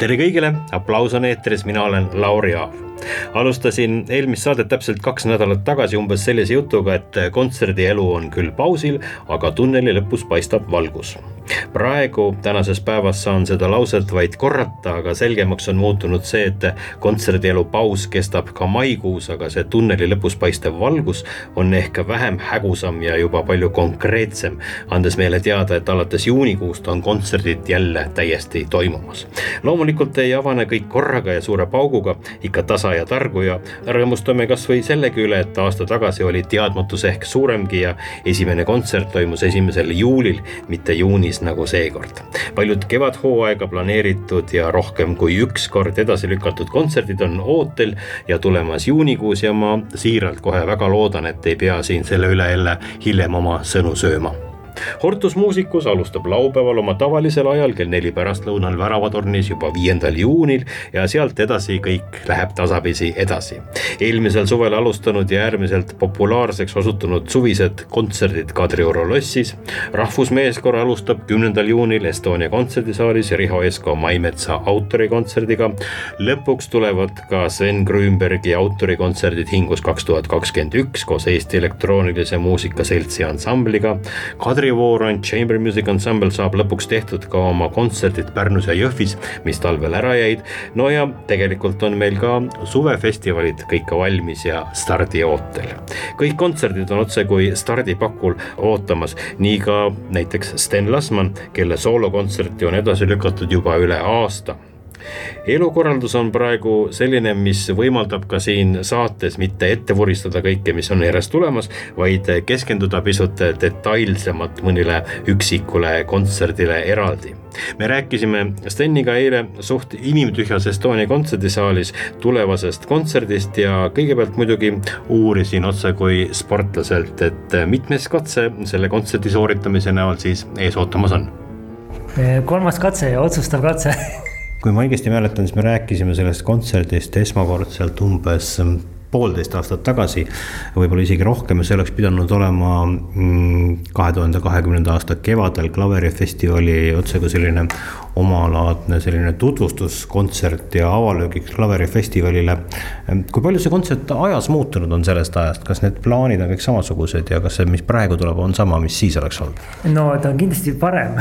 Tere kõigile, aplaus on eetris, mina olen Lauri Aav. Alustasin eelmist saadet täpselt kaks nädalat tagasi umbes sellise jutuga, et kontserdielu on küll pausil, aga tunneli lõpus paistab valgus praegu tänases päevas saan seda lauset vaid korrata, aga selgemaks on muutunud see, et kontserdielu paus kestab ka maikuus, aga see tunneli lõpus paistev valgus on ehk vähem hägusam ja juba palju konkreetsem, andes meile teada, et alates juunikuust on kontserdid jälle täiesti toimumas. loomulikult ei avane kõik korraga ja suure pauguga, ikka tasa ja targu ja rõõmustame kasvõi sellegi üle, et aasta tagasi oli teadmatus ehk suuremgi ja esimene kontsert toimus esimesel juulil, mitte juunis nagu seekord. paljud kevadhooaega planeeritud ja rohkem kui üks kord edasi lükatud kontserdid on ootel ja tulemas juunikuus ja ma siiralt kohe väga loodan, et ei pea siin selle üle jälle hiljem oma sõnu sööma Hortus Musicus alustab laupäeval oma tavalisel ajal kell neli pärastlõunal Väravatornis juba viiendal juunil ja sealt edasi kõik läheb tasapisi edasi. eelmisel suvel alustanud ja äärmiselt populaarseks osutunud suvised kontserdid Kadrioru lossis. rahvusmeeskoor alustab kümnendal juunil Estonia kontserdisaalis Riho Esko Maimetsa autorikontserdiga. lõpuks tulevad ka Sven Grünbergi autorikontserdid Hingus kaks tuhat kakskümmend üks koos Eesti Elektroonilise Muusika Seltsi ansambliga. Kadri Harry Warren Chamber Music Ensemble saab lõpuks tehtud ka oma kontserdid Pärnus ja Jõhvis, mis talvel ära jäid. no ja tegelikult on meil ka suvefestivalid kõik valmis ja stardiootel. kõik kontserdid on otsekui stardipakul ootamas, nii ka näiteks Sten Lasman, kelle soolokontserti on edasi lükatud juba üle aasta elukorraldus on praegu selline, mis võimaldab ka siin saates mitte ette vuristada kõike, mis on järjest tulemas, vaid keskenduda pisut detailsemalt mõnile üksikule kontserdile eraldi. me rääkisime Steniga eile suht inimtühjas Estonia kontserdisaalis tulevasest kontserdist ja kõigepealt muidugi uurisin otse kui sportlaselt, et mitmes katse selle kontserdi sooritamise näol siis ees ootamas on kolmas katse ja otsustav katse kui ma õigesti mäletan, siis me rääkisime sellest kontserdist esmakordselt umbes poolteist aastat tagasi, võib-olla isegi rohkem ja see oleks pidanud olema mm, kahe tuhande kahekümnenda aasta kevadel klaverifestivali otsekui selline omalaadne selline tutvustuskontsert ja avalöögiks klaverifestivalile. kui palju see kontsert ajas muutunud on sellest ajast, kas need plaanid on kõik samasugused ja kas see, mis praegu tuleb, on sama, mis siis oleks olnud? no ta on kindlasti parem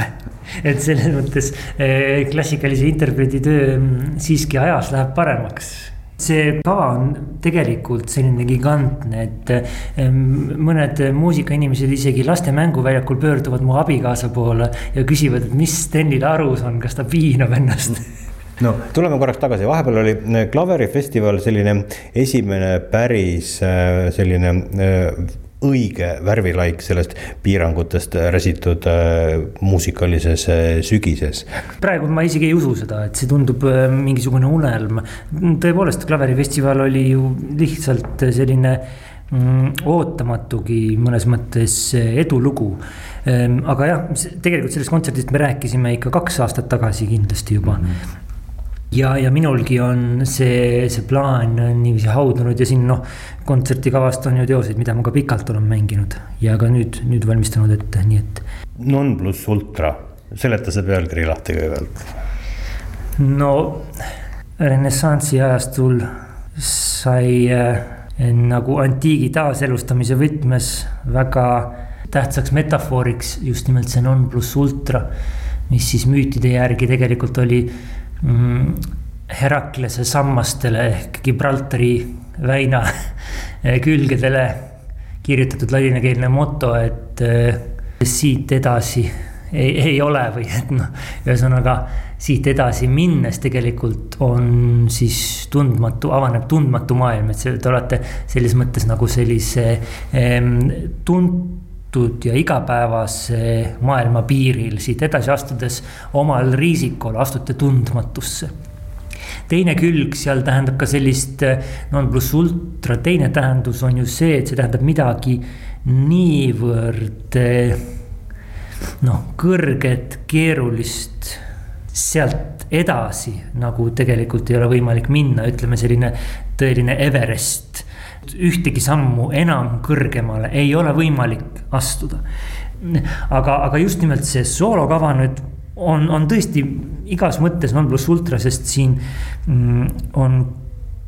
et selles mõttes eh, klassikalise interpreedi töö mm, siiski ajas läheb paremaks see kava on tegelikult selline gigantne, et mõned muusikainimesed isegi laste mänguväljakul pöörduvad mu abikaasa poole ja küsivad, et mis Stenil arus on, kas ta piinab ennast? No tuleme korraks tagasi, vahepeal oli klaverifestival selline esimene päris äh, selline äh, õige värvilaik sellest piirangutest räsitud äh, muusikalises äh, sügises. praegu ma isegi ei usu seda, et see tundub äh, mingisugune unelm. tõepoolest, klaverifestival oli ju lihtsalt selline mm, ootamatugi mõnes mõttes edulugu. Ähm, aga jah, tegelikult sellest kontserdist me rääkisime ikka kaks aastat tagasi kindlasti juba mm. -hmm ja, ja minulgi on see, see plaan niiviisi haudunud ja siin noh, kontsertikavast on ju teoseid, mida ma ka pikalt olen mänginud ja ka nüüd, nüüd valmistanud ette, nii et. non pluss ultra, seleta see pealkiri lahti kõigepealt. no renessansi ajastul sai äh, nagu antiigi taaselustamise võtmes väga tähtsaks metafooriks just nimelt see non pluss ultra, mis siis müütide järgi tegelikult oli Heraklase sammastele ehk Gibraltari väina külgedele kirjutatud ladinakeelne moto, et eh, siit edasi ei, ei ole või et noh, ühesõnaga siit edasi minnes tegelikult on siis tundmatu, avaneb tundmatu maailm, et see, te olete selles mõttes nagu sellise tund-, avatud ja igapäevase maailma piiril, siit edasi astudes omal riisikul astute tundmatusse teine külg seal tähendab ka sellist non pluss ultra, teine tähendus on ju see, et see tähendab midagi niivõrd noh, kõrget, keerulist, sealt edasi nagu tegelikult ei ole võimalik minna, ütleme selline tõeline Everest. Ühtegi sammu enam kõrgemale ei ole võimalik astuda. aga, aga just nimelt see soolokava nüüd on, on tõesti igas mõttes non pluss ultra, sest siin mm, on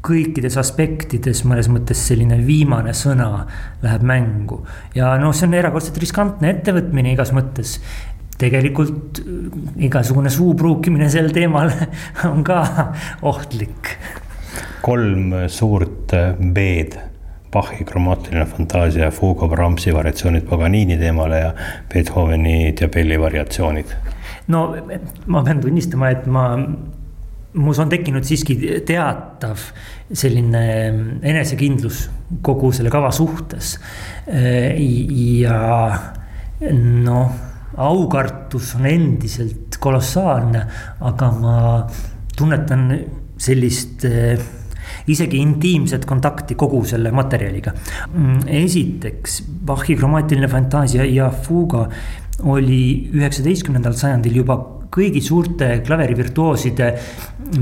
kõikides aspektides mõnes mõttes selline viimane sõna läheb mängu. ja noh, see on erakordselt riskantne ettevõtmine igas mõttes. tegelikult igasugune suu pruukimine sel teemal on ka ohtlik. Kolm suurt B-d Bachi kromaatiline fantaasia, Fugo Brahmsi variatsioonid Paganini teemale ja Beethoveni Diabelli variatsioonid. no ma pean tunnistama, et ma mus on tekkinud siiski teatav selline enesekindlus kogu selle kava suhtes. ja noh, aukartus on endiselt kolossaalne, aga ma tunnetan sellist isegi intiimset kontakti kogu selle materjaliga. esiteks, Bachi kromaatiline fantaasia ja fuga oli üheksateistkümnendal sajandil juba kõigi suurte klaverivirtuooside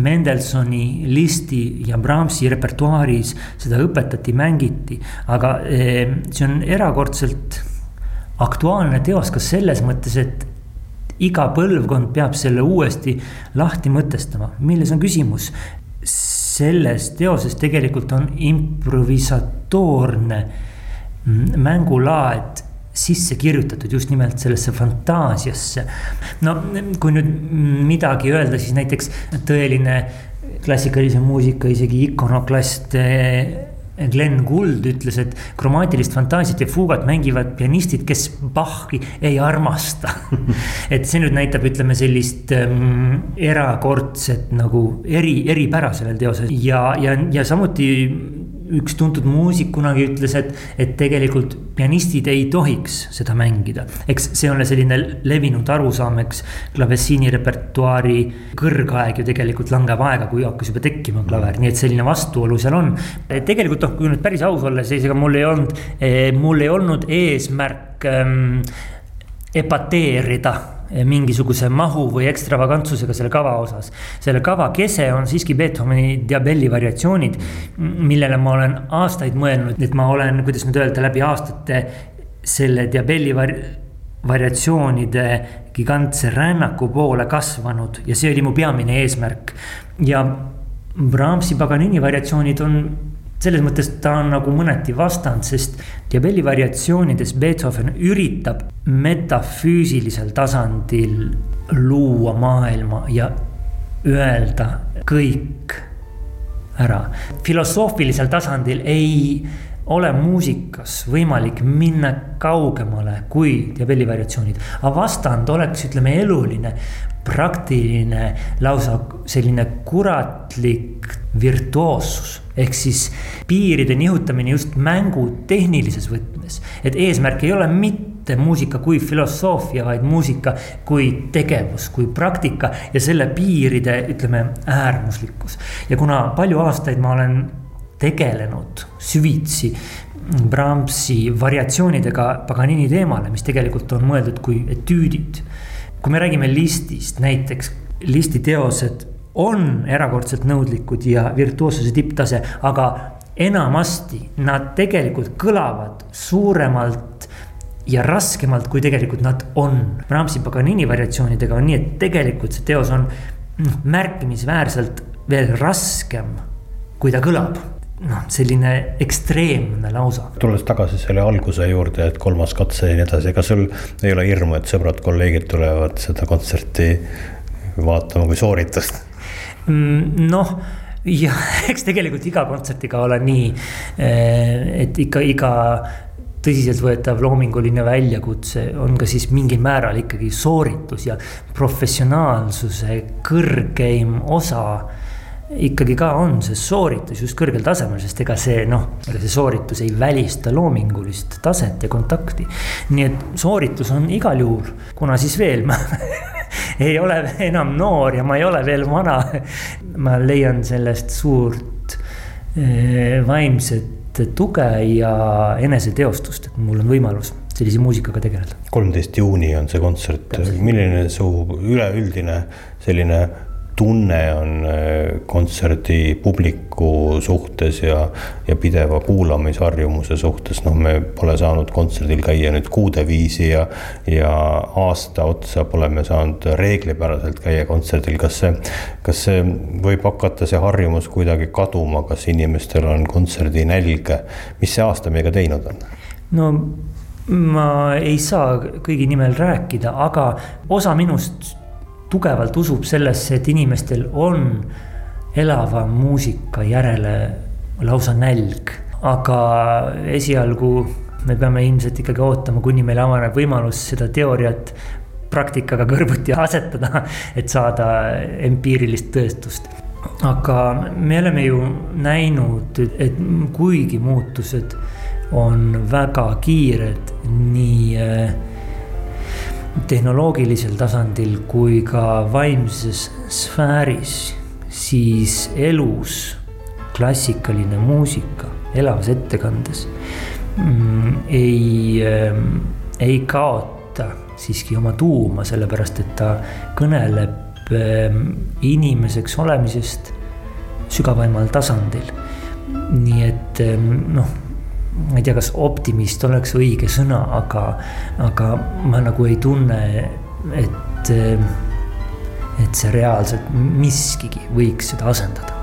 Mendelsoni, Listi ja Brahmsi repertuaaris seda õpetati, mängiti. aga eh, see on erakordselt aktuaalne teos ka selles mõttes, et iga põlvkond peab selle uuesti lahti mõtestama, milles on küsimus. Selles teoses tegelikult on improvisatoorne mängulaad sisse kirjutatud just nimelt sellesse fantaasiasse. no kui nüüd midagi öelda, siis näiteks tõeline klassikalise muusika isegi ikonoklast eh, Glen Gould ütles, et kromaatilist fantaasiat ja fuugat mängivad pianistid, kes Bachi ei armasta. Et see nüüd näitab, ütleme sellist ähm, erakordset nagu eri, eripära sellel teosel ja, ja, ja samuti üks tuntud muusik kunagi ütles, et, et tegelikult pianistid ei tohiks seda mängida. eks see on selline levinud arusaam, eks klavessiini repertuaari kõrgaeg ju tegelikult langeb aega, kui hakkas juba tekkima klaver, nii et selline vastuolu seal on. tegelikult noh, kui nüüd päris aus olla, siis ega mul ei olnud, eh, mul ei olnud eesmärk ähm, epateerida mingisuguse mahu või ekstravagantsusega selle kava osas. selle kava kese on siiski Beethoveni Diabelli variatsioonid, millele ma olen aastaid mõelnud, et ma olen, kuidas nüüd öelda, läbi aastate selle Diabelli var-, variatsioonide gigantse rännaku poole kasvanud ja see oli mu peamine eesmärk. ja Brahmsi Paganini variatsioonid on selles mõttes ta on nagu mõneti vastand, sest Diabelli variatsioonides Beethoven üritab metafüüsilisel tasandil luua maailma ja öelda kõik ära. filosoofilisel tasandil ei ole muusikas võimalik minna kaugemale kui Diabelli variatsioonid, aga vastand oleks, ütleme, eluline, praktiline, lausa selline kuratlik virtuoossus ehk siis piiride nihutamine just mängu tehnilises võtmes. et eesmärk ei ole mitte muusika kui filosoofia, vaid muusika kui tegevus, kui praktika ja selle piiride, ütleme, äärmuslikkus. ja kuna palju aastaid ma olen tegelenud süvitsi Brahmsi variatsioonidega Paganini teemale, mis tegelikult on mõeldud kui etüüdid. kui me räägime listist, näiteks listi teosed on erakordselt nõudlikud ja virtuoossuse tipptase, aga enamasti nad tegelikult kõlavad suuremalt ja raskemalt, kui tegelikult nad on. Brahmsi Paganini variatsioonidega on nii, et tegelikult see teos on noh, märkimisväärselt veel raskem, kui ta kõlab noh, selline ekstreemne lausa. tulles tagasi selle alguse juurde, et kolmas katse ja nii edasi, ega sul ei ole hirmu, et sõbrad-kolleegid tulevad seda kontserti vaatama kui sooritust? Mm, noh jah, eks tegelikult iga kontserdiga ole nii, eh, et ikka iga tõsiseltvõetav loominguline väljakutse on ka siis mingil määral ikkagi sooritus ja professionaalsuse kõrgeim osa ikkagi ka on see sooritus just kõrgel tasemel, sest ega see noh, ega see sooritus ei välista loomingulist taset ja kontakti. nii et sooritus on igal juhul, kuna siis veel ma ei ole enam noor ja ma ei ole veel vana. ma leian sellest suurt eh, vaimset tuge ja eneseteostust, et mul on võimalus sellise muusikaga tegeleda. kolmteist juuni on see kontsert, milline su üleüldine selline tunne on äh, kontserdi publiku suhtes ja, ja pideva kuulamisharjumuse suhtes, noh, me pole saanud kontserdil käia nüüd kuude viisi ja, ja aasta otsa pole me saanud reeglipäraselt käia kontserdil, kas see, kas see võib hakata, see harjumus kuidagi kaduma, kas inimestel on kontserdinälg, mis see aasta meiega teinud on? no ma ei saa kõigi nimel rääkida, aga osa minust tugevalt usub sellesse, et inimestel on elava muusika järele lausa nälg. aga esialgu me peame ilmselt ikkagi ootama, kuni meil avaneb võimalus seda teooriat praktikaga kõrvuti asetada, et saada empiirilist tõestust. aga me oleme ju näinud, et kuigi muutused on väga kiired nii äh, tehnoloogilisel tasandil kui ka vaimses sfääris, siis elus klassikaline muusika elavas ettekandes mm, ei äh,, ei kaota siiski oma tuuma, sellepärast et ta kõneleb äh, inimeseks olemisest sügavaimal tasandil. nii et äh, noh ma ei tea, kas optimist oleks õige sõna, aga, aga ma nagu ei tunne, et, et see reaalselt miskigi võiks seda asendada.